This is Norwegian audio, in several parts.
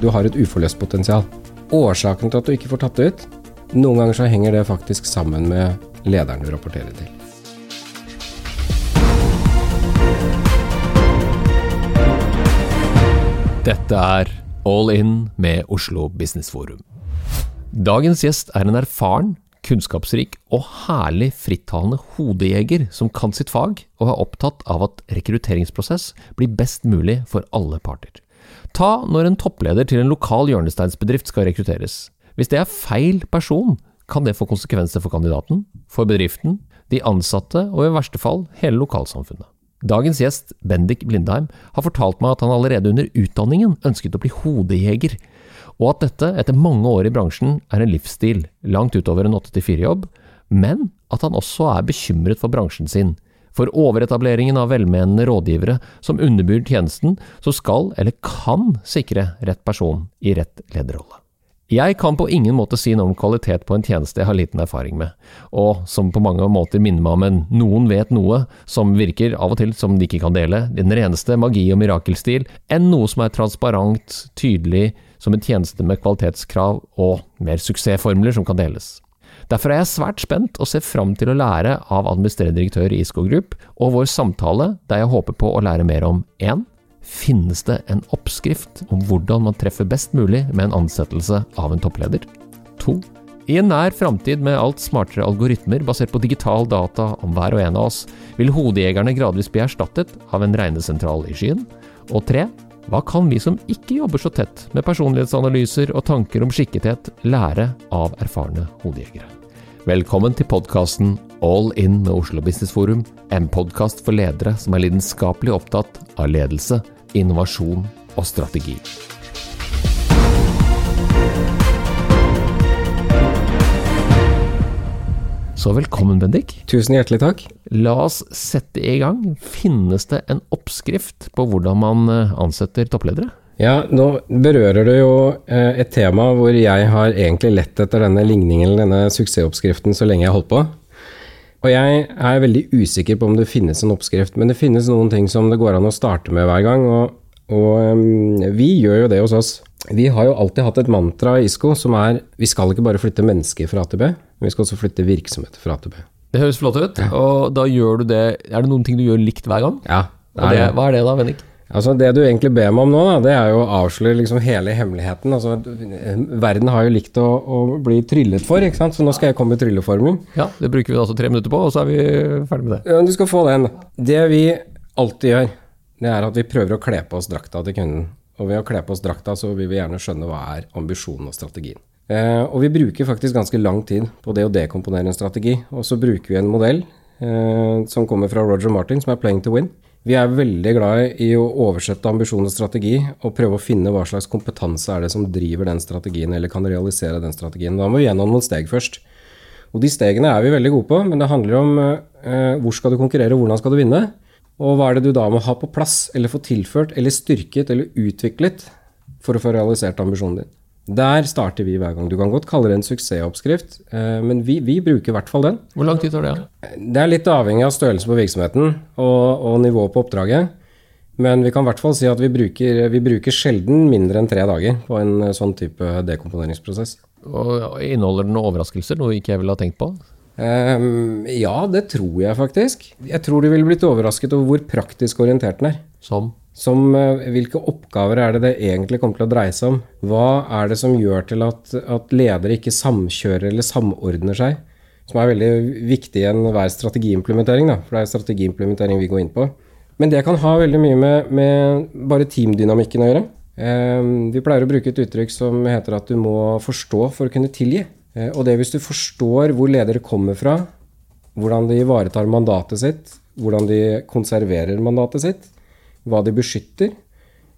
du har et uforløst potensial. Årsaken til at du ikke får tatt det ut, noen ganger så henger det faktisk sammen med lederen du rapporterer til. Dette er All In med Oslo Business Forum. Dagens gjest er en erfaren, kunnskapsrik og herlig frittalende hodejeger som kan sitt fag, og er opptatt av at rekrutteringsprosess blir best mulig for alle parter. Ta når en toppleder til en lokal hjørnesteinsbedrift skal rekrutteres. Hvis det er feil person, kan det få konsekvenser for kandidaten, for bedriften, de ansatte og i verste fall hele lokalsamfunnet. Dagens gjest, Bendik Blindheim, har fortalt meg at han allerede under utdanningen ønsket å bli hodejeger, og at dette, etter mange år i bransjen, er en livsstil, langt utover en 8-4-jobb, men at han også er bekymret for bransjen sin, for overetableringen av velmenende rådgivere som underbyr tjenesten, så skal eller kan sikre rett person i rett lederrolle. Jeg kan på ingen måte si noe om kvalitet på en tjeneste jeg har liten erfaring med, og som på mange måter minner meg om en noen vet noe som virker av og til som de ikke kan dele, den reneste magi og mirakelstil, enn noe som er transparent, tydelig, som en tjeneste med kvalitetskrav og mer suksessformler som kan deles. Derfor er jeg svært spent og ser fram til å lære av administrerende direktør i Isko Group, og vår samtale der jeg håper på å lære mer om 1. Finnes det en oppskrift om hvordan man treffer best mulig med en ansettelse av en toppleder? 2. I en nær framtid med alt smartere algoritmer basert på digital data om hver og en av oss, vil hodejegerne gradvis bli erstattet av en regnesentral i skyen. Og 3. Hva kan vi som ikke jobber så tett med personlighetsanalyser og tanker om skikkethet, lære av erfarne hodejegere? Velkommen til podkasten All In med Oslo Business Forum, en podkast for ledere som er lidenskapelig opptatt av ledelse, innovasjon og strategi. Så velkommen, Bendik. Tusen hjertelig takk. La oss sette i gang. Finnes det en oppskrift på hvordan man eh, ansetter toppledere? Ja, nå berører du jo eh, et tema hvor jeg har egentlig lett etter denne ligningen, denne suksessoppskriften, så lenge jeg har holdt på. Og jeg er veldig usikker på om det finnes en oppskrift, men det finnes noen ting som det går an å starte med hver gang, og, og um, vi gjør jo det hos oss. Vi har jo alltid hatt et mantra i ISKO som er vi skal ikke bare flytte mennesker fra AtB, men vi skal også flytte virksomheter fra AtB. Det høres flott ut. Og da gjør du det Er det noen ting du gjør likt hver gang? Ja. Det er, det, hva er det da, Bennik? Altså Det du egentlig ber meg om nå, da, det er jo å avsløre liksom hele hemmeligheten. Altså, verden har jo likt å, å, bli tryllet for, ikke sant? så nå skal jeg komme med trylleformelen. Ja, Det bruker vi altså tre minutter på, og så er vi ferdig med det. Ja, Du skal få den. Det vi alltid gjør, det er at vi prøver å kle på oss drakta til kunden. Og ved å kle på oss drakta, så vil vi gjerne skjønne hva er ambisjonen og strategien. Eh, og vi bruker faktisk ganske lang tid på det å dekomponere en strategi. Og så bruker vi en modell eh, som kommer fra Roger Martin, som er 'Playing to Win'. Vi er veldig glad i å oversette ambisjon og strategi og prøve å finne hva slags kompetanse er det som driver den strategien, eller kan realisere den strategien. Da må vi gjennom noen steg først. Og de stegene er vi veldig gode på, men det handler om eh, hvor skal du konkurrere, og hvordan skal du vinne? Og hva er det du da må ha på plass, eller få tilført, eller styrket, eller utviklet for å få realisert ambisjonen din? Der starter vi hver gang. Du kan godt kalle det en suksessoppskrift, men vi, vi bruker i hvert fall den. Hvor lang tid tar det? Det er litt avhengig av størrelsen på virksomheten og, og nivået på oppdraget. Men vi kan i hvert fall si at vi bruker, vi bruker sjelden mindre enn tre dager på en sånn type dekomponeringsprosess. Og Inneholder den overraskelser, noe ikke jeg ville ha tenkt på? Um, ja, det tror jeg faktisk. Jeg tror du ville blitt overrasket over hvor praktisk orientert den er. Som? Som uh, Hvilke oppgaver er det det egentlig kommer til å dreie seg om? Hva er det som gjør til at, at ledere ikke samkjører eller samordner seg? Som er veldig viktig i enhver strategiimplementering, da, for det er strategiimplementering vi går inn på. Men det kan ha veldig mye med, med bare teamdynamikken å gjøre. Um, vi pleier å bruke et uttrykk som heter at du må forstå for å kunne tilgi. Eh, og det hvis du forstår hvor ledere kommer fra, hvordan de ivaretar mandatet sitt, hvordan de konserverer mandatet sitt, hva de beskytter,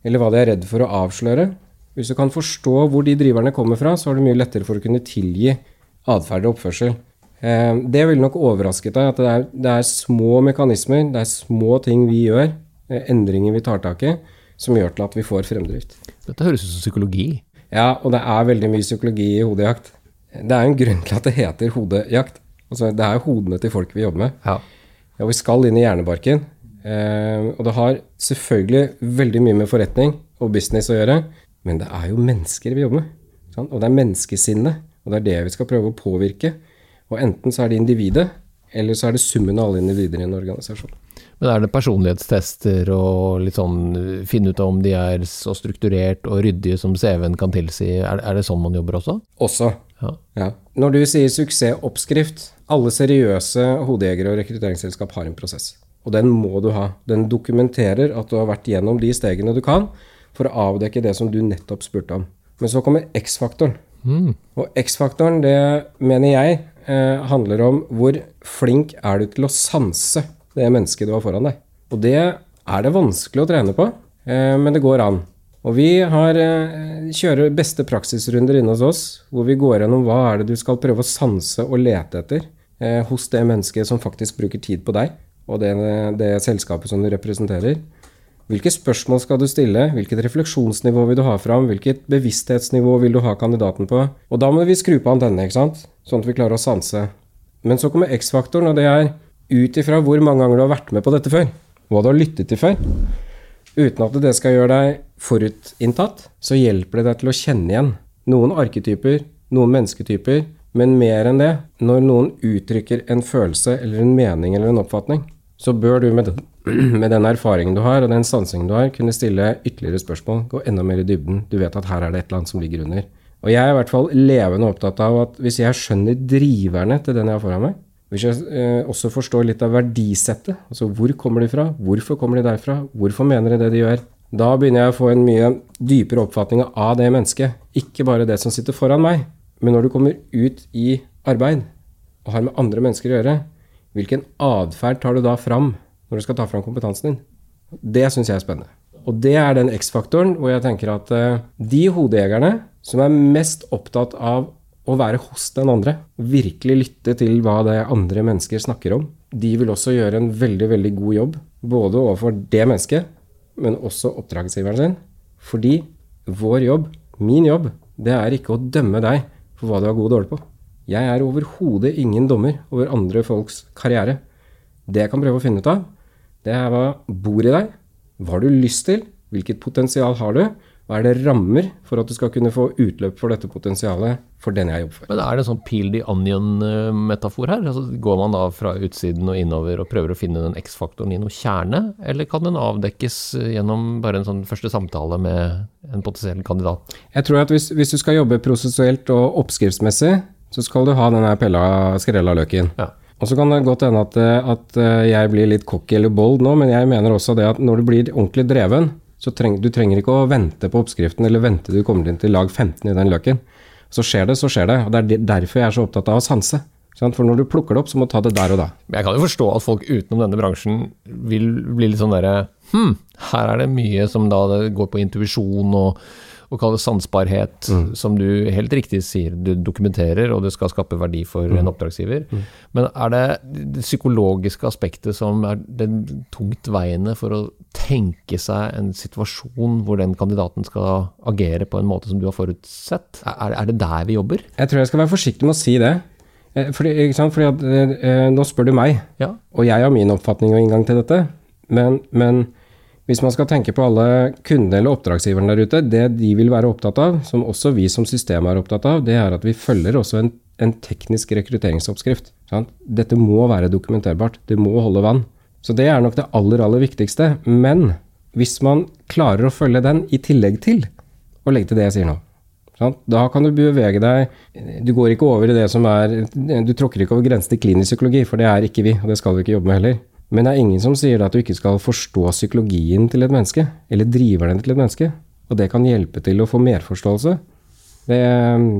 eller hva de er redd for å avsløre Hvis du kan forstå hvor de driverne kommer fra, så er det mye lettere for å kunne tilgi atferd og oppførsel. Eh, det ville nok overrasket deg at det er, det er, små mekanismer, det er små ting vi gjør, eh, endringer vi tar tak i, som gjør til at vi får fremdrift. Dette høres ut som psykologi. Ja, og det er veldig mye psykologi i hodejakt. Det er jo en grunn til at det heter hodejakt. Altså, det er jo hodene til folk vi jobber med. Ja. Og vi skal inn i hjernebarken. Eh, og det har selvfølgelig veldig mye med forretning og business å gjøre. Men det er jo mennesker vi jobber med. Sant? Og det er menneskesinnet. Og det er det vi skal prøve å påvirke. Og enten så er det individet, eller så er det summen av alle individer i en organisasjon. Men er det personlighetstester og litt sånn finne ut om de er så strukturert og ryddige som CV-en kan tilsi? Er, er, det sånn man jobber også? Også. Ja. ja. Når du sier suksessoppskrift Alle seriøse hodejegere og rekrutteringsselskap har en prosess. Og den må du ha. Den dokumenterer at du har vært gjennom de stegene du kan for å avdekke det som du nettopp spurte om. Men så kommer X-faktoren. Mm. Og X-faktoren, det mener jeg eh, handler om hvor flink er du til å sanse det mennesket du har foran deg. Og det er det vanskelig å trene på, eh, men det går an. Og vi har, eh, kjører beste praksisrunder inne hos oss, hvor vi går gjennom hva er det du skal prøve å sanse og lete etter eh, hos det mennesket som faktisk bruker tid på deg, og det, det selskapet som du representerer. Hvilke spørsmål skal du stille, hvilket refleksjonsnivå vil du ha fram, hvilket bevissthetsnivå vil du ha kandidaten på? Og da må vi skru på antennene, ikke sant? sånn at vi klarer å sanse. Men så kommer X-faktoren, og det er ut ifra hvor mange ganger du har vært med på dette før, hva du har lyttet til før. Uten at det skal gjøre deg forutinntatt, så hjelper det deg til å kjenne igjen noen arketyper, noen mennesketyper, men mer enn det, når noen uttrykker en følelse eller en mening eller en oppfatning, så bør du med den, med den erfaringen du har og den sansingen du har, kunne stille ytterligere spørsmål, gå enda mer i dybden. Du vet at her er det et eller annet som ligger under. Og jeg er i hvert fall levende opptatt av at hvis jeg skjønner driverne til den jeg har foran meg, hvis jeg eh, også forstår litt av verdisettet, altså hvor kommer de fra, hvorfor kommer de derfra, hvorfor mener de det de gjør, da begynner jeg å få en mye dypere oppfatning av det mennesket. Ikke bare det som sitter foran meg, men når du kommer ut i arbeid og har med andre mennesker å gjøre, Hvilken atferd tar du da fram når du skal ta fram kompetansen din? Det syns jeg er spennende. Og det er den X-faktoren hvor jeg tenker at uh, de hodejegerne som er mest opptatt av å være hos den andre, virkelig lytte til hva det andre mennesker snakker om, de vil også gjøre en veldig, veldig god jobb. Både overfor det mennesket, men også oppdragsgiveren sin. Fordi vår jobb, min jobb, det er ikke å dømme deg for hva du er god og dårlig på. Jeg er overhodet ingen dommer over andre folks karriere. Det jeg kan prøve å finne ut av, det er hva bor i deg, hva har du lyst til, hvilket potensial har du, hva er det rammer for at du skal kunne få utløp for dette potensialet for den jeg jobber for. Men Er det en sånn peel the onion-metafor her? Altså, går man da fra utsiden og innover og prøver å finne den X-faktoren i noe kjerne, eller kan den avdekkes gjennom bare en sånn første samtale med en potensiell kandidat? Jeg tror at hvis, hvis du skal jobbe prosessuelt og oppskriftsmessig, så skal du ha den pella, skrella løken. Ja. Og så kan det godt hende at, at, eh, jeg blir litt cocky eller bold nå, men jeg mener også det at når du blir ordentlig dreven, så treng, du trenger ikke å vente på oppskriften eller vente du kommer inn til lag 15 i den løken. Så skjer det, så skjer det. Og det er derfor jeg er så opptatt av å sanse. For når du plukker det opp, så må du ta det der og da. Jeg kan jo forstå at folk utenom denne bransjen vil bli litt sånn derre Hm, her er det mye som da går på intuisjon og å kalle det sansbarhet, mm. som du helt riktig sier, du dokumenterer, og det skal skape verdi for mm. en oppdragsgiver. Mm. Men er det det psykologiske aspektet som er den tungtveiende for å tenke seg en situasjon hvor den kandidaten skal agere på en måte som du har forutsett? Er, er det der vi jobber? Jeg tror jeg skal være forsiktig med å si det. Eh, fordi, Fordi at, eh, nå spør du meg, ja. og jeg har min oppfatning og inngang til dette. Men, men hvis man skal tenke på alle kundene eller oppdragsgiverne der ute, det de vil være opptatt av, som også vi som system er opptatt av, det er at vi følger også en, en teknisk rekrutteringsoppskrift. Sant? Dette må være dokumenterbart. Det må holde vann. Så det er nok det aller, aller viktigste. Men hvis man klarer å følge den i tillegg til å legge til det jeg sier nå, da kan du bevege deg Du går ikke over i det som er Du tråkker ikke over grensen til klinisk psykologi, for det er ikke vi, og det skal vi ikke jobbe med heller. Men det er ingen som sier at du ikke skal forstå psykologien til et menneske, eller driveren til et menneske. Og det kan hjelpe til å få merforståelse. Det,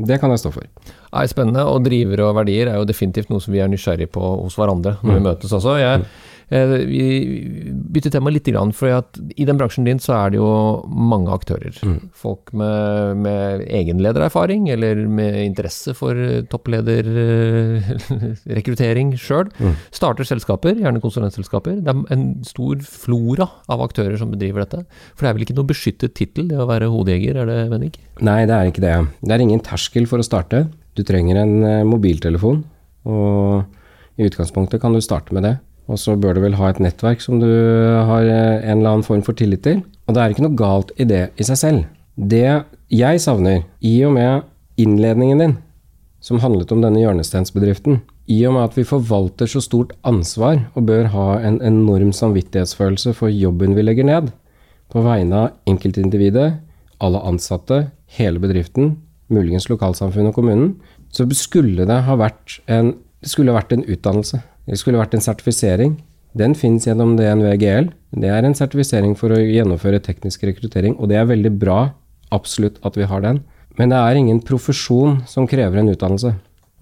det kan jeg stå for. Er spennende, og drivere og verdier er jo definitivt noe som vi er nysgjerrige på hos hverandre når mm. vi møtes også. Jeg, mm. Eh, vi bytter tema litt, for i den bransjen din så er det jo mange aktører. Mm. Folk med, med egenledererfaring eller med interesse for topplederrekruttering sjøl. Mm. Starter selskaper, gjerne konsulentselskaper. Det er en stor flora av aktører som bedriver dette. For det er vel ikke noe beskyttet tittel det å være hodejeger, er det Vennik? Nei, det er ikke det. Det er ingen terskel for å starte. Du trenger en eh, mobiltelefon, og i utgangspunktet kan du starte med det. Og så bør du vel ha et nettverk som du har eh, en eller annen form for tillit til. Og det er ikke noe galt i det i seg selv. Det jeg savner, i og med innledningen din, som handlet om denne hjørnesteinsbedriften, i og med at vi forvalter så stort ansvar og bør ha en enorm samvittighetsfølelse for jobben vi legger ned, på vegne av enkeltindividet, alle ansatte, hele bedriften, muligens lokalsamfunnet og kommunen, så skulle det ha vært en, det vært en utdannelse. Det skulle vært en sertifisering. Den finnes gjennom DNVGL. Det er en sertifisering for å gjennomføre teknisk rekruttering, og det er veldig bra, absolutt, at vi har den. Men det er ingen profesjon som krever en utdannelse.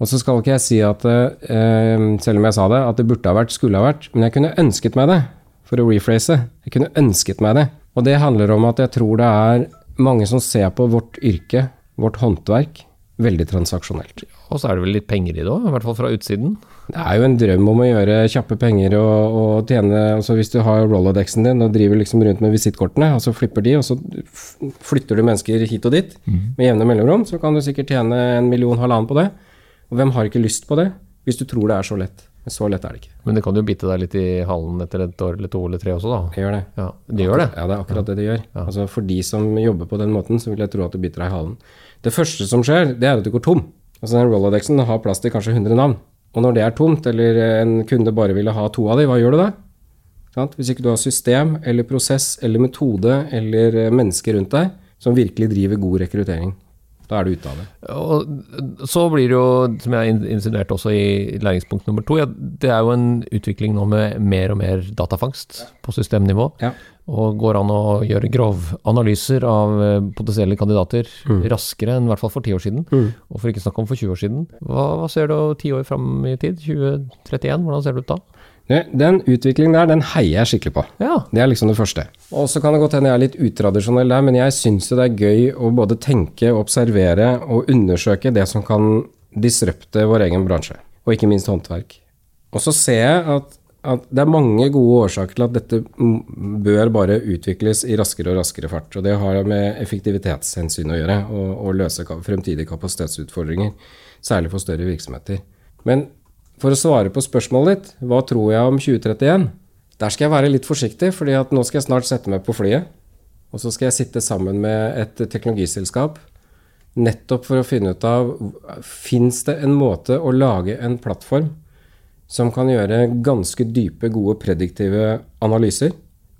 Og så skal ikke jeg si at, eh, selv om jeg sa det, at det burde ha vært, skulle ha vært, men jeg kunne ønsket meg det, for å rephrase. Jeg kunne ønsket meg det. Og det handler om at jeg tror det er mange som ser på vårt yrke, vårt håndverk, veldig transaksjonelt. Og så er det vel litt penger i det òg, i hvert fall fra utsiden? Det er jo en drøm om å gjøre kjappe penger og, og tjene altså Hvis du har Rolodexen din og driver liksom rundt med visittkortene, og så flipper de, og så flytter du mennesker hit og dit mm. med jevne mellomrom, så kan du sikkert tjene en million, halvannen på det. Og hvem har ikke lyst på det, hvis du tror det er så lett? Men så lett er det ikke. Men det kan jo bite deg litt i halen etter et år eller to eller tre også, da? Det gjør det. Ja, det gjør det? Ja, det er akkurat det det gjør. Ja. Altså For de som jobber på den måten, så vil jeg tro at det biter deg i halen. Det første som skjer, det er at du går tom. Altså den Rolodexen har plass til kanskje 100 navn. Og når det er tomt, eller en kunde bare ville ha to av de, hva gjør du da? Hvis ikke du har system eller prosess eller metode eller mennesker rundt deg som virkelig driver god rekruttering. Da er du ute av det. Og så blir det jo, som jeg insinuerte også i læringspunkt nummer to, ja, det er jo en utvikling nå med mer og mer datafangst på systemnivå. Ja. Og går an å gjøre grovanalyser av eh, potensielle kandidater mm. raskere enn i hvert fall for ti år siden. Mm. Og for ikke snakke om for 20 år siden. Hva, hva ser du ti år fram i tid? 2031, hvordan ser det ut da? Den utviklingen der, den heier jeg skikkelig på. Ja. Det er liksom det første. Og så kan det godt hende jeg er litt utradisjonell der, men jeg syns det er gøy å både tenke, observere og undersøke det som kan disrupte vår egen bransje. Og ikke minst håndverk. Og så ser jeg at, at det er mange gode årsaker til at dette bør bare utvikles i raskere og raskere fart. Og det har med effektivitetshensyn å gjøre, og, og løse fremtidige kapasitetsutfordringer. Særlig for større virksomheter. Men for å svare på spørsmålet ditt, hva tror jeg om 2031? Der skal jeg være litt forsiktig, at nå skal jeg snart sette meg på flyet. Og så skal jeg sitte sammen med et teknologiselskap nettopp for å finne ut av Fins det en måte å lage en plattform som kan gjøre ganske dype, gode prediktive analyser?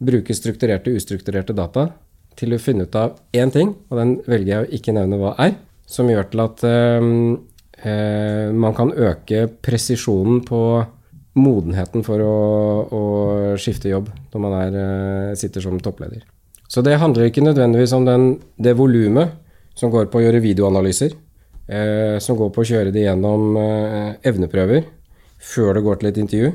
Bruke strukturerte, ustrukturerte data til å finne ut av én ting, og den velger jeg å ikke nevne hva er, som gjør til at um, eh, man kan øke presisjonen på modenheten for å, å skifte jobb når man er, eh, sitter som toppleder. Så det handler ikke nødvendigvis om den, det volumet som går på å gjøre videoanalyser, eh, som går på å kjøre det gjennom eh, evneprøver før det går til et intervju,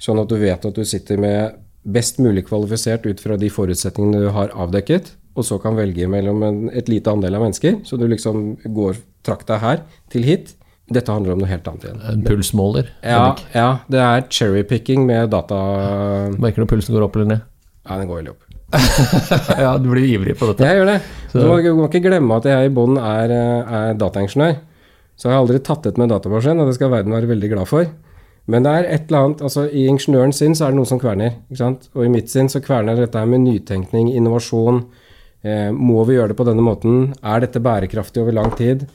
sånn at du vet at du sitter med best mulig kvalifisert ut fra de forutsetningene du har avdekket, og så kan velge mellom en, et lite andel av mennesker. Så du liksom går trakta her til hit. Dette handler om noe helt annet igjen. En pulsmåler? Ja, ja, det er cherrypicking med data... Merker du pulsen går opp eller ned? Ja, den går veldig opp. ja, du blir ivrig på dette. Jeg gjør det. Så. Du må ikke glemme at jeg i bånn er, er dataingeniør. Så jeg har aldri tatt ut med datamaskin, og det skal verden være veldig glad for. Men det er et eller annet, altså i ingeniøren sin så er det noe som kverner. ikke sant? Og i mitt sinn så kverner dette her med nytenkning, innovasjon, Eh, må vi gjøre det på denne måten? Er dette bærekraftig over lang tid?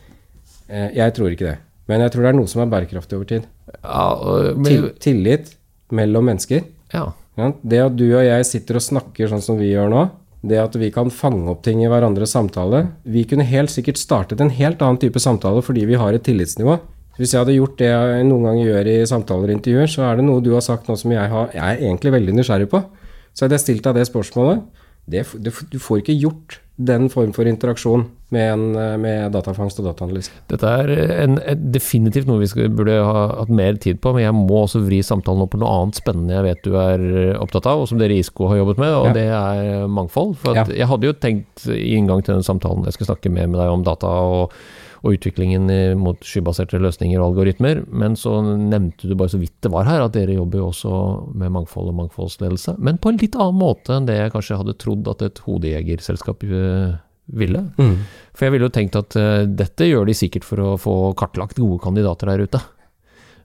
Eh, jeg tror ikke det. Men jeg tror det er noe som er bærekraftig over tid. Ja, men... Til, tillit mellom mennesker. Ja. Ja, det at du og jeg sitter og snakker sånn som vi gjør nå, det at vi kan fange opp ting i hverandres samtale Vi kunne helt sikkert startet en helt annen type samtale fordi vi har et tillitsnivå. Hvis jeg hadde gjort det jeg noen ganger gjør i samtaler og intervjuer, så er det noe du har sagt nå som jeg, har, jeg er egentlig veldig nysgjerrig på. Så hadde jeg stilt deg det spørsmålet det, du får ikke gjort den form for interaksjon med, en, med datafangst og dataanalyse. Dette er en, definitivt noe vi skal, burde ha hatt mer tid på, men jeg må også vri samtalen opp på noe annet spennende jeg vet du er opptatt av, og som dere i ISKO har jobbet med, og ja. det er mangfold. For ja. Jeg hadde jo tenkt i inngang til den samtalen jeg skal snakke mer med deg om data og og utviklingen mot skybaserte løsninger og algoritmer. Men så nevnte du bare så vidt det var her, at dere jobber jo også med mangfold og mangfoldsledelse. Men på en litt annen måte enn det jeg kanskje hadde trodd at et hodejegerselskap eh, ville. Mm. For jeg ville jo tenkt at uh, dette gjør de sikkert for å få kartlagt gode kandidater der ute.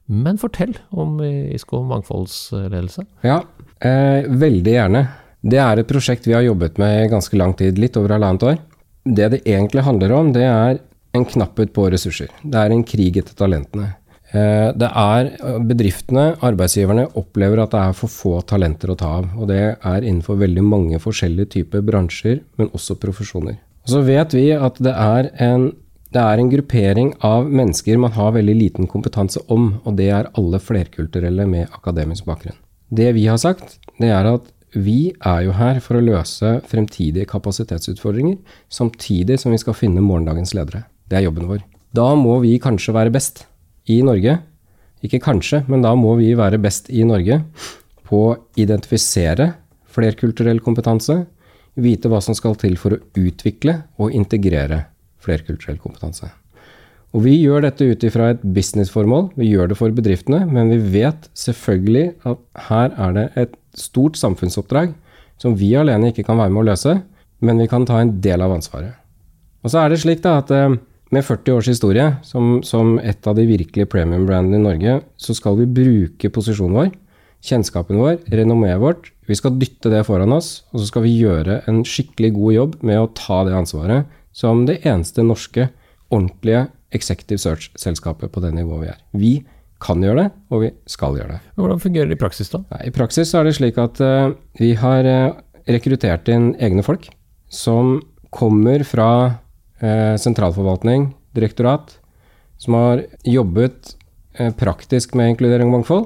Men fortell om ISKO mangfoldsledelse. Ja, eh, veldig gjerne. Det er et prosjekt vi har jobbet med i ganske lang tid, litt over halvannet år. det det egentlig handler om, det er en knapphet på ressurser. Det er en krig etter talentene. Eh, det er Bedriftene, arbeidsgiverne, opplever at det er for få talenter å ta av. Og det er innenfor veldig mange forskjellige typer bransjer, men også profesjoner. Og så vet vi at det er en det er en gruppering av mennesker man har veldig liten kompetanse om, og det er alle flerkulturelle med akademisk bakgrunn. Det vi har sagt, det er at vi er jo her for å løse fremtidige kapasitetsutfordringer, samtidig som vi skal finne morgendagens ledere. Det er jobben vår. Da må vi kanskje være best i Norge. Ikke kanskje, men da må vi være best i Norge på å identifisere flerkulturell kompetanse, vite hva som skal til for å utvikle og integrere flerkulturell kompetanse. Og Vi gjør dette ut ifra et businessformål, vi gjør det for bedriftene, men vi vet selvfølgelig at her er det et stort samfunnsoppdrag som vi alene ikke kan være med å løse, men vi kan ta en del av ansvaret. Og så er det slik da at eh, med 40 års historie som, som et av de virkelige premium-brandene i Norge, så skal vi bruke posisjonen vår, kjennskapen vår, renommeet vårt. Vi skal dytte det foran oss, og så skal vi gjøre en skikkelig god jobb med å ta det ansvaret som det eneste norske ordentlige executive search-selskapet på det nivået vi er. Vi kan gjøre det, og vi skal gjøre det. Hvordan fungerer det i praksis, da? I praksis er det slik at uh, vi har uh, rekruttert inn egne folk som kommer fra uh, sentralforvaltning, direktorat, som har jobbet praktisk med inkludering og mangfold,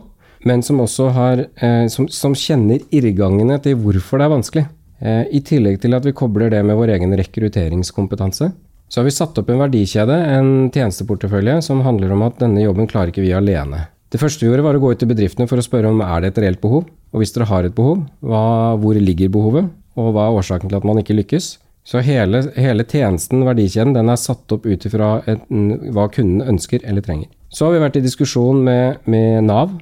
men som også har, som, som kjenner irrgangene til hvorfor det er vanskelig. Eh, I tillegg til at vi kobler det med vår egen rekrutteringskompetanse, så har vi satt opp en verdikjede, en tjenesteportefølje, som handler om at denne jobben klarer ikke vi alene. Det første vi gjorde, var å gå ut til bedriftene for å spørre om er det et reelt behov. Og hvis dere har et behov, hva, hvor ligger behovet, og hva er årsaken til at man ikke lykkes? Så hele, hele tjenesten, verdikjeden, den er satt opp ut ifra hva kunden ønsker eller trenger. Så har vi vært i diskusjon med, med Nav.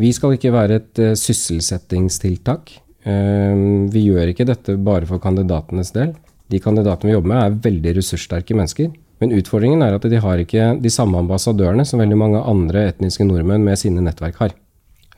Vi skal ikke være et uh, sysselsettingstiltak. Ehm, vi gjør ikke dette bare for kandidatenes del. De kandidatene vi jobber med, er veldig ressurssterke mennesker. Men utfordringen er at de har ikke de samme ambassadørene som veldig mange andre etniske nordmenn med sine nettverk har.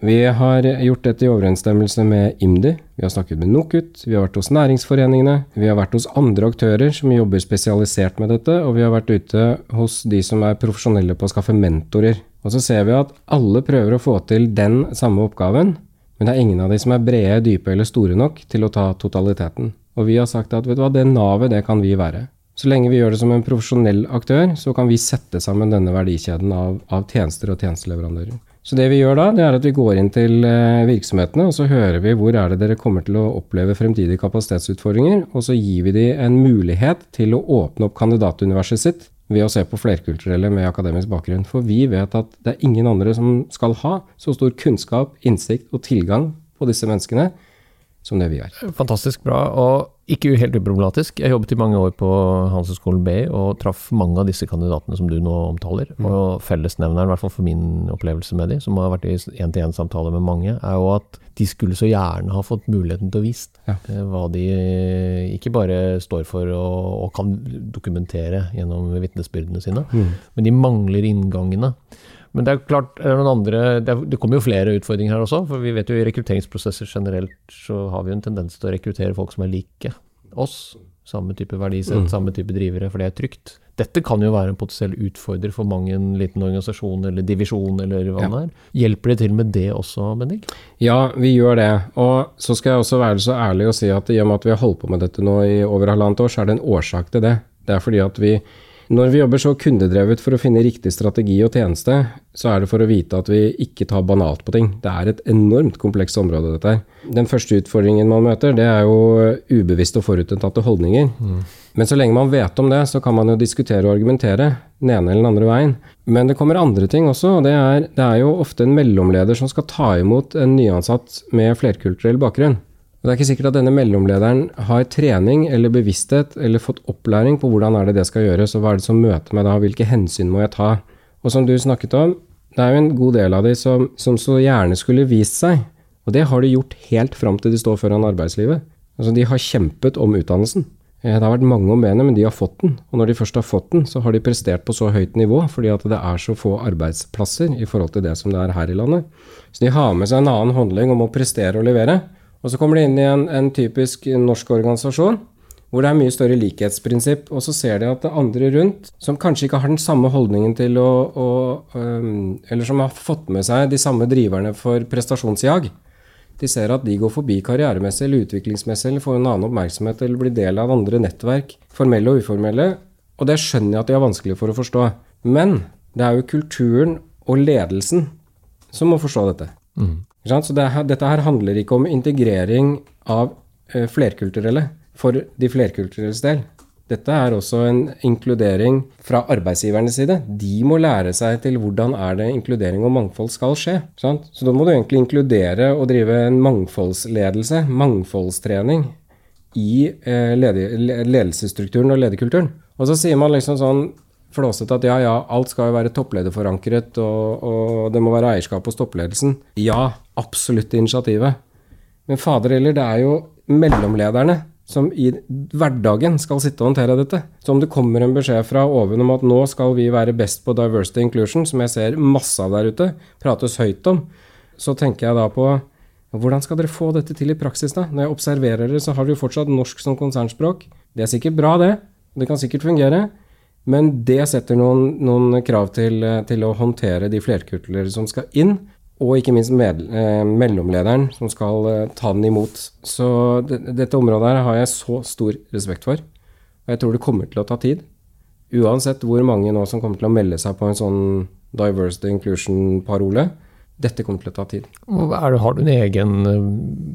Vi har gjort dette i overensstemmelse med IMDi. Vi har snakket med NOKUT, vi har vært hos næringsforeningene, vi har vært hos andre aktører som jobber spesialisert med dette, og vi har vært ute hos de som er profesjonelle på å skaffe mentorer. Og så ser vi at alle prøver å få til den samme oppgaven, men det er ingen av de som er brede, dype eller store nok til å ta totaliteten. Og vi har sagt at vet du hva, det navet, det kan vi være. Så lenge vi gjør det som en profesjonell aktør, så kan vi sette sammen denne verdikjeden av, av tjenester og tjenesteleverandører. Så det vi gjør da, det er at vi går inn til eh, virksomhetene, og så hører vi hvor er det dere kommer til å oppleve fremtidige kapasitetsutfordringer, og så gir vi dem en mulighet til å åpne opp kandidatuniverset sitt ved å se på flerkulturelle med akademisk bakgrunn. For vi vet at det er ingen andre som skal ha så stor kunnskap, innsikt og tilgang på disse menneskene som det vi er. Fantastisk bra, og ikke helt uproblematisk. Jeg jobbet i mange år på Handelshøyskolen BI og traff mange av disse kandidatene som du nå omtaler. Mm. Og fellesnevneren, i hvert fall for min opplevelse med de, som har vært i én-til-én-samtaler med mange, er jo at de skulle så gjerne ha fått muligheten til å vise ja. Eh, hva de ikke bare står for og, og kan dokumentere gjennom vitnesbyrdene sine, mm. men de mangler inngangene. Men det er klart, er det, noen andre, det, er, det, kommer jo flere utfordringer her også. For vi vet jo i rekrutteringsprosesser generelt så har vi jo en tendens til å rekruttere folk som er like oss. Samme type verdisett, mm. samme type drivere, for det er trygt. Dette kan jo være en potensiell utfordrer for mange en liten organisasjon eller divisjon eller hva ja. det er. Hjelper det til med det også, Bendik? Ja, vi gjør det. Og så skal jeg også være så ærlig og si at i og med at vi har holdt på med dette nå i over halvannet år, så er det en årsak til det. Det er fordi at vi når vi jobber så kundedrevet for å finne riktig strategi og tjeneste, så er det for å vite at vi ikke tar banalt på ting. Det er et enormt komplekst område, dette her. Den første utfordringen man møter, det er jo ubevisste og forutinntatte holdninger. Mm. Men så lenge man vet om det, så kan man jo diskutere og argumentere den ene eller den andre veien. Men det kommer andre ting også, og det er, det er jo ofte en mellomleder som skal ta imot en nyansatt med flerkulturell bakgrunn. Og Det er ikke sikkert at denne mellomlederen har trening eller bevissthet eller fått opplæring på hvordan er det det skal gjøres, og hva er det som møter meg da, hvilke hensyn må jeg ta. Og som du snakket om, det er jo en god del av de som, som så gjerne skulle vist seg, og det har de gjort helt fram til de står foran arbeidslivet. Altså De har kjempet om utdannelsen. Eh, det har vært mange om benet, men de har fått den. Og når de først har fått den, så har de prestert på så høyt nivå fordi at det er så få arbeidsplasser i forhold til det som det er her i landet. Så de har med seg en annen håndling om å prestere og levere. Og så kommer de inn i en, en typisk norsk organisasjon hvor det er mye større likhetsprinsipp. Og så ser de at det er andre rundt, som kanskje ikke har den samme holdningen til å, å um, Eller som har fått med seg de samme driverne for prestasjonsjag, de ser at de går forbi karrieremessig eller utviklingsmessig eller får en annen oppmerksomhet eller blir del av andre nettverk, formelle og uformelle. Og det skjønner jeg at de har vanskelig for å forstå. Men det er jo kulturen og ledelsen som må forstå dette. Mm. Så det, dette her handler ikke om integrering av eh, flerkulturelle for de flerkulturelles del. Dette er også en inkludering fra arbeidsgivernes side. De må lære seg til hvordan er det inkludering og mangfold skal skje. Sant? Så da må du egentlig inkludere og drive en mangfoldsledelse, mangfoldstrening, i eh, ledelsesstrukturen og lederkulturen. Og så sier man liksom sånn flåsete at ja, ja, alt skal jo være topplederforankret, og, og det må være eierskap hos toppledelsen. Ja, absolutt initiativet. Men fader heller, det er jo mellomlederne som i hverdagen skal sitte og håndtere dette. Så om det kommer en beskjed fra oven om at nå skal vi være best på diversity inclusion, som jeg ser masse av der ute, prates høyt om, så tenker jeg da på hvordan skal dere få dette til i praksis, da? Når jeg observerer det, så har dere jo fortsatt norsk som konsernspråk. Det er sikkert bra, det. Det kan sikkert fungere. Men det setter noen, noen krav til, til, å håndtere de flerkulturelle som skal inn og ikke minst med, eh, mellomlederen som skal eh, ta den imot. Så det, dette området her har jeg så stor respekt for. Og jeg tror det kommer til å ta tid. Uansett hvor mange nå som kommer til å melde seg på en sånn diversity inclusion-parole. Dette kommer til å ta tid. Det, har du en egen eh,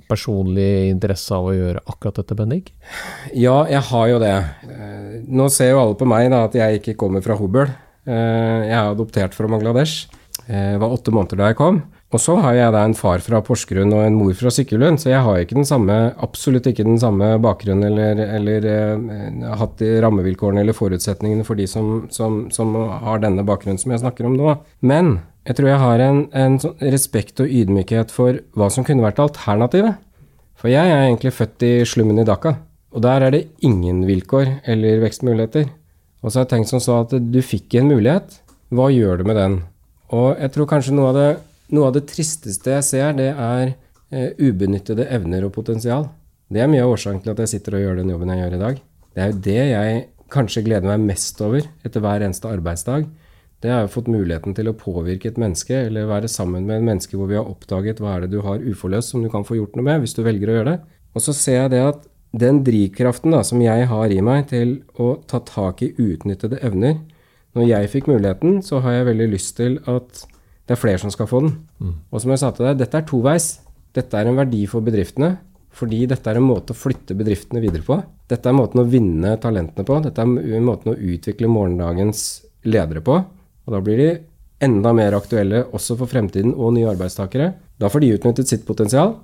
personlig interesse av å gjøre akkurat dette, Bendik? Ja, jeg har jo det. Eh, nå ser jo alle på meg da, at jeg ikke kommer fra Hobøl. Jeg er adoptert fra Bangladesh. Jeg var åtte måneder da jeg kom. Og så har jeg da en far fra Porsgrunn og en mor fra Sykkylund, så jeg har ikke den samme, absolutt ikke den samme bakgrunnen eller, eller eh, hatt rammevilkårene eller forutsetningene for de som, som, som, har denne bakgrunnen som jeg snakker om nå. Men jeg tror jeg har en, en sånn respekt og ydmykhet for hva som kunne vært alternativet. For jeg er egentlig født i slummen i Dhaka, og der er det ingen vilkår eller vekstmuligheter. Og så har jeg tenkt som så at du fikk en mulighet, hva gjør du med den? Og jeg tror kanskje noe av det noe av det tristeste jeg ser, det er eh, ubenyttede evner og potensial. Det er mye av årsaken til at jeg sitter og gjør den jobben jeg gjør i dag. Det er jo det jeg kanskje gleder meg mest over etter hver eneste arbeidsdag. Det er jo fått muligheten til å påvirke et menneske, eller være sammen med et menneske hvor vi har oppdaget hva er det du har uforløst som du kan få gjort noe med, hvis du velger å gjøre det. Og så ser jeg det at den drivkraften da, som jeg har i meg til å ta tak i utnyttede evner Når jeg fikk muligheten, så har jeg veldig lyst til at det er flere som skal få den. Mm. Og som jeg sa til deg, dette er toveis. Dette er en verdi for bedriftene, fordi dette er en måte å flytte bedriftene videre på. Dette er måten å vinne talentene på. Dette er måten å utvikle morgendagens ledere på. Og da blir de enda mer aktuelle også for fremtiden og nye arbeidstakere. Da får de utnyttet sitt potensial.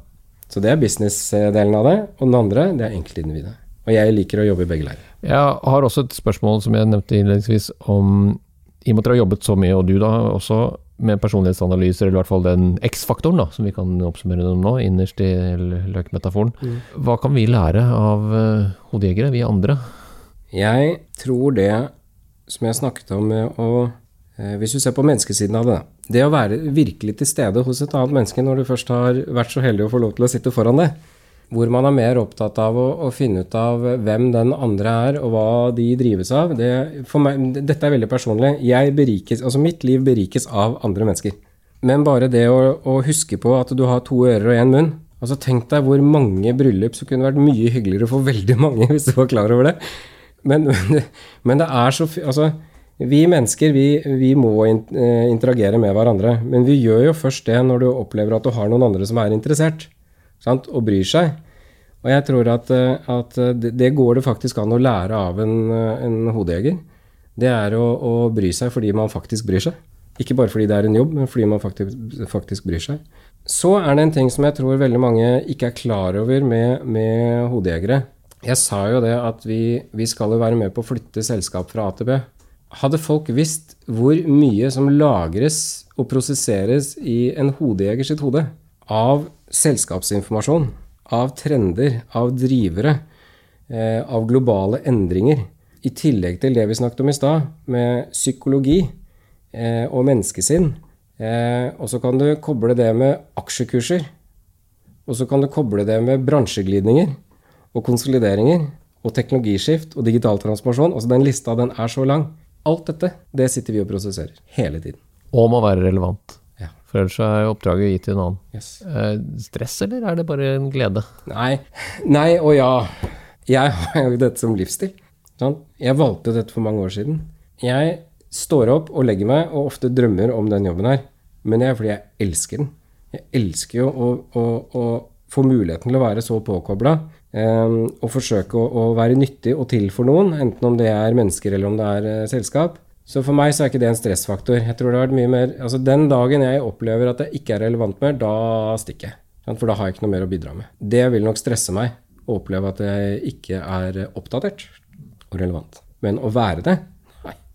Så det er business-delen av det. Og den andre, det er enkeltindividet. Og jeg liker å jobbe i begge leirer. Jeg har også et spørsmål som jeg nevnte innledningsvis om I og med at dere har jobbet så mye, og du da også, med personlighetsanalyser, eller i hvert fall den X-faktoren, da, som vi kan oppsummere den nå, innerst i løkmetaforen. Mm. Hva kan vi lære av uh, hodejegere, vi andre? Jeg tror det som jeg snakket om med å uh, Hvis du ser på menneskesiden av det, det å være virkelig til stede hos et annet menneske når du først har vært så heldig å få lov til å sitte foran det, hvor man er mer opptatt av å, å, finne ut av hvem den andre er, og hva de drives av. Det, meg, dette er veldig personlig. Berikes, altså mitt liv berikes av andre mennesker. Men bare det å, å huske på at du har to ører og én munn altså Tenk deg hvor mange bryllup som kunne vært mye hyggeligere for veldig mange, hvis du var klar over det. Men, men det er så altså, Vi mennesker vi, vi må eh, interagere med hverandre. Men vi gjør jo først det når du opplever at du har noen andre som er interessert sant? og bryr seg. Og jeg tror at, eh, at, det går det faktisk an å lære av en, eh, en hodejeger. Det er å, å, bry seg fordi man faktisk bryr seg. Ikke bare fordi det er en jobb, men fordi man faktisk, faktisk, bryr seg. Så er det en ting som jeg tror veldig mange ikke er klar over med, med hodejegere. Jeg sa jo det at vi, vi skal jo være med på å flytte selskap fra AtB. Hadde folk visst hvor mye som lagres og prosesseres i en hodejeger sitt hode av selskapsinformasjon, av trender, av drivere, eh, av globale endringer. I tillegg til det vi snakket om i stad, med psykologi eh, og menneskesinn. Eh, og så kan du koble det med aksjekurser. Og så kan du koble det med bransjeglidninger og konsolideringer. og teknologiskift og digital transformasjon. Altså den lista, den er så lang. Alt dette, det sitter vi og prosesserer hele tiden. Og må være relevant. For ellers er oppdraget gitt til en annen. Yes. Eh, stress, eller er det bare en glede? Nei. Nei og ja. Jeg har jo dette som livsstil. Sånn. Jeg valgte dette for mange år siden. Jeg står opp og legger meg, og ofte drømmer om den jobben her. Men det er fordi jeg elsker den. Jeg elsker jo å, å, å få muligheten til å være så påkobla eh, og forsøke å, å, være nyttig og til for noen, enten om det er mennesker eller om det er eh, selskap. Så for meg så er ikke det en stressfaktor. Jeg tror det har vært mye mer, altså Den dagen jeg opplever at jeg ikke er relevant mer, da stikker jeg. For da har jeg ikke noe mer å bidra med. Det vil nok stresse meg å oppleve at jeg ikke er oppdatert og relevant. Men å være det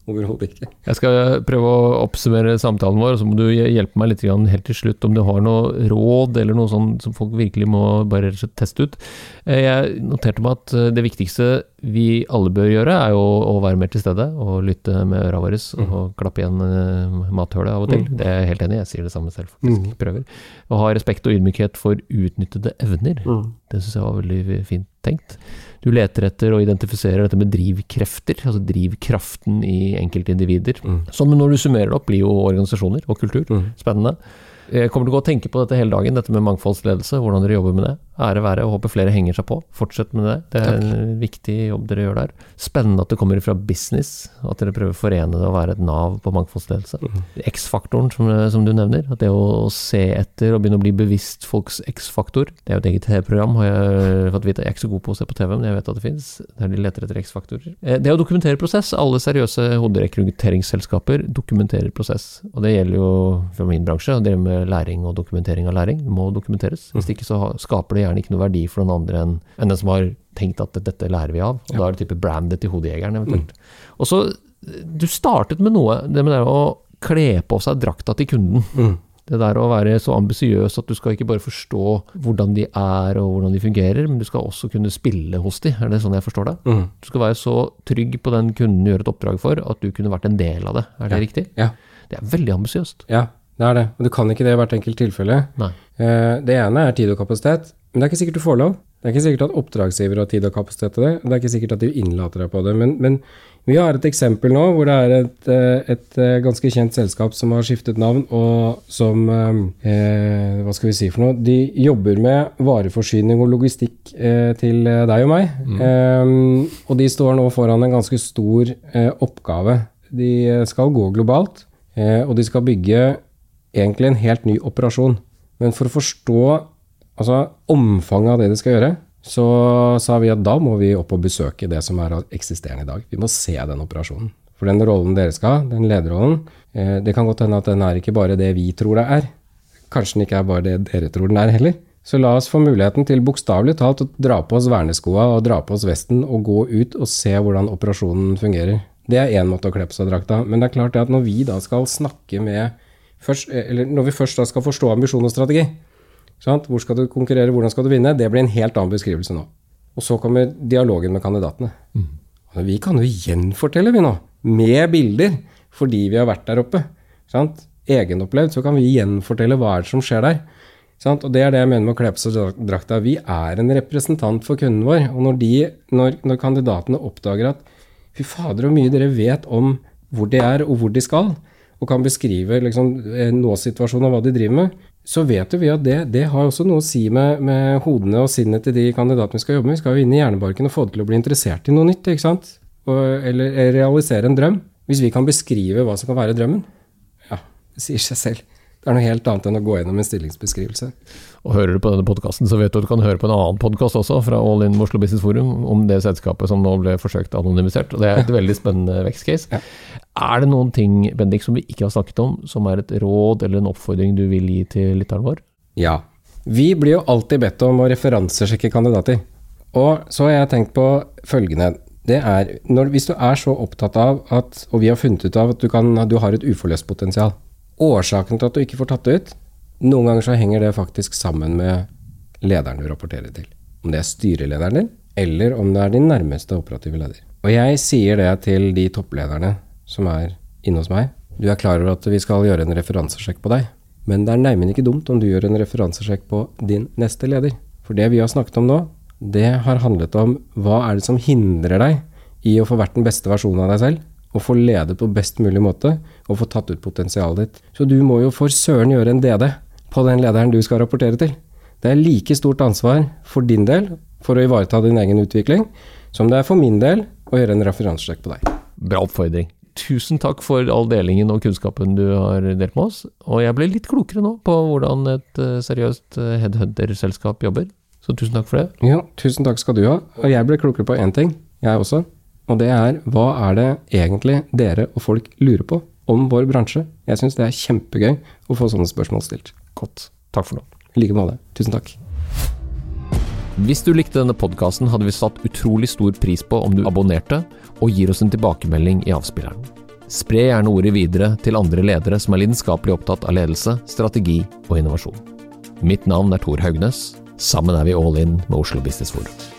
Overhodet ikke. Jeg skal prøve å oppsummere samtalen vår, og så må du hjelpe meg litt helt til slutt om du har noe råd eller noe sånt som folk virkelig må bare teste ut. Eh, jeg noterte meg at eh, det viktigste vi alle bør gjøre, er jo å være mer til stede og lytte med øra våre og mm. klappe igjen uh, mathølet av og til. Mm. Det er jeg helt enig i, jeg sier det samme selv, faktisk. Mm. Prøver. Å ha respekt og ydmykhet for utnyttede evner. Mm. Det syns jeg var veldig fint tenkt. Du leter etter og identifiserer dette med drivkrefter, altså drivkraften i enkeltindivider. Mm. Men når du summerer det opp, blir jo organisasjoner og kultur mm. spennende. Jeg kommer til å gå og tenke på dette hele dagen, dette med mangfoldsledelse, hvordan dere jobber med det. Ære være, og håper flere henger seg på. Fortsett med det. Det er Takk. en viktig jobb dere gjør der. Spennende at det kommer fra business, at dere prøver å forene det og være et nav på mangfoldsledelse. Mm. X-faktoren som, som, du nevner, at det å se etter og begynne å bli bevisst folks X-faktor, det er jo et eget TV-program, har jeg fått vite. Jeg er ikke så god på å se på TV, men jeg vet at det fins, der de leter etter X-faktorer. Eh, det å dokumentere prosess. Alle seriøse hoderekrutteringsselskaper dokumenterer prosess. Og det gjelder jo for min bransje, å drive med læring og dokumentering av læring. Det må dokumenteres. Hvis ikke så skaper det gjerne ikke noe verdi for noen andre enn, enn den som har tenkt at dette lærer vi av. Og ja. Da er det type brandet til hodejegeren eventuelt. Mm. Og så, Du startet med noe, det med det å kle på seg drakta til kunden. Mm. Det der å være så ambisiøs at du skal ikke bare forstå hvordan de er og hvordan de fungerer, men du skal også kunne spille hos de. Er det sånn jeg forstår det? Mm. Du skal være så trygg på den kunden gjør et oppdrag for, at du kunne vært en del av det. Er det ja. riktig? Ja. Det er veldig ambisiøst. Ja, det er det. Og du kan ikke det i hvert enkelt tilfelle. Nei. Eh, det ene er tid og kapasitet. Men det er ikke sikkert du får lov. Det er ikke sikkert at oppdragsgiver har tid og kapasitet til det. Det er ikke sikkert at de innlater deg på det. Men, men, vi har et eksempel nå hvor det er et, eh, et, eh, ganske kjent selskap som har skiftet navn, og som eh, Hva skal vi si for noe? De jobber med vareforsyning og logistikk eh, til deg og meg. Mm. Eh, og de står nå foran en ganske stor eh, oppgave. De skal gå globalt, og de skal bygge egentlig en helt ny operasjon. Men for å forstå altså, omfanget av det de skal gjøre, så sa vi at da må vi opp og besøke det som er eksisterende i dag. Vi må se den operasjonen. For den rollen dere skal ha, den lederrollen, eh, det kan godt hende at den er ikke bare det vi tror det er. Kanskje den ikke er bare det dere tror den er heller. Så la oss få muligheten til bokstavelig talt å dra på oss verneskoa og dra på oss vesten og gå ut og se hvordan operasjonen fungerer. Det er én måte å kle på seg drakta. Men det er klart at når vi da skal snakke med først, Eller når vi først da skal forstå ambisjon og strategi? Hvor skal du konkurrere, hvordan skal du vinne? Det blir en helt annen beskrivelse nå. Og så kommer dialogen med kandidatene. Mm. Vi kan jo gjenfortelle, vi nå, med bilder, fordi vi har vært der oppe. Sant? Egenopplevd, så kan vi gjenfortelle hva som skjer der. Sant? Og det er det jeg mener med å kle på seg drakta. Vi er en representant for kunden vår. Og når, de, når, når kandidatene oppdager at fy fader, hvor mye dere vet om hvor de er og hvor de skal, og kan beskrive liksom, nåsituasjonen og hva de driver med, så vet vi at det, det har også noe å si med, med, hodene og sinnet til de kandidatene vi skal jobbe med. Vi skal jo inn i hjernebarken og få det til å bli interessert i noe nytt, ikke sant? Og, eller realisere en drøm. Hvis vi kan beskrive hva som kan være drømmen, ja, det sier seg selv. Det er noe helt annet enn å gå gjennom en stillingsbeskrivelse. Og Hører du på denne podkasten, så vet du at du kan høre på en annen podkast også, fra All In Oslo Business Forum, om det selskapet som nå ble forsøkt anonymisert. og Det er et veldig spennende vekstcase. Ja. Er det noen ting Bendik, som vi ikke har snakket om, som er et råd eller en oppfordring du vil gi til lytteren vår? Ja. Vi blir jo alltid bedt om å referansesjekke kandidater. Og så har jeg tenkt på følgende. Det er, når, Hvis du er så opptatt av at, og vi har funnet ut av at du, kan, du har et uforløst potensial, årsaken til at du ikke får tatt det ut, noen ganger så henger det faktisk sammen med lederen du rapporterer til. Om det er styrelederen din, eller om det er din nærmeste operative leder. Og jeg sier det til de topplederne som er inne hos meg. Du er klar over at vi skal gjøre en referansesjekk på deg, men det er neimen ikke dumt om du gjør en referansesjekk på din neste leder. For det vi har snakket om nå, det har handlet om hva er det som hindrer deg i å få vært den beste versjonen av deg selv, og få lede på best mulig måte, og få tatt ut potensialet ditt. Så du må jo for søren gjøre en DD på den lederen du skal rapportere til. Det er like stort ansvar for din del for å ivareta din egen utvikling, som det er for min del å gjøre en referansesjekk på deg. Bra oppfordring. Tusen takk for all delingen og kunnskapen du har delt med oss. Og jeg ble litt klokere nå på hvordan et eh, seriøst eh, headhunter-selskap jobber. Så tusen takk for det. Ja, tusen takk skal du ha. Og jeg ble klokere på én ting, jeg også. Og det er hva er det egentlig dere og folk lurer på om vår bransje? Jeg syns det er kjempegøy å få sånne spørsmål stilt. Godt. Takk for nå. I like måte. Tusen takk. Hvis du likte denne podkasten, hadde vi satt utrolig stor pris på om du abonnerte og gir oss en tilbakemelding i avspilleren. Spre gjerne ordet videre til andre ledere som er lidenskapelig opptatt av ledelse, strategi og innovasjon. Mitt navn er Tor Haugnes. Sammen er vi all in med Oslo Business Forum.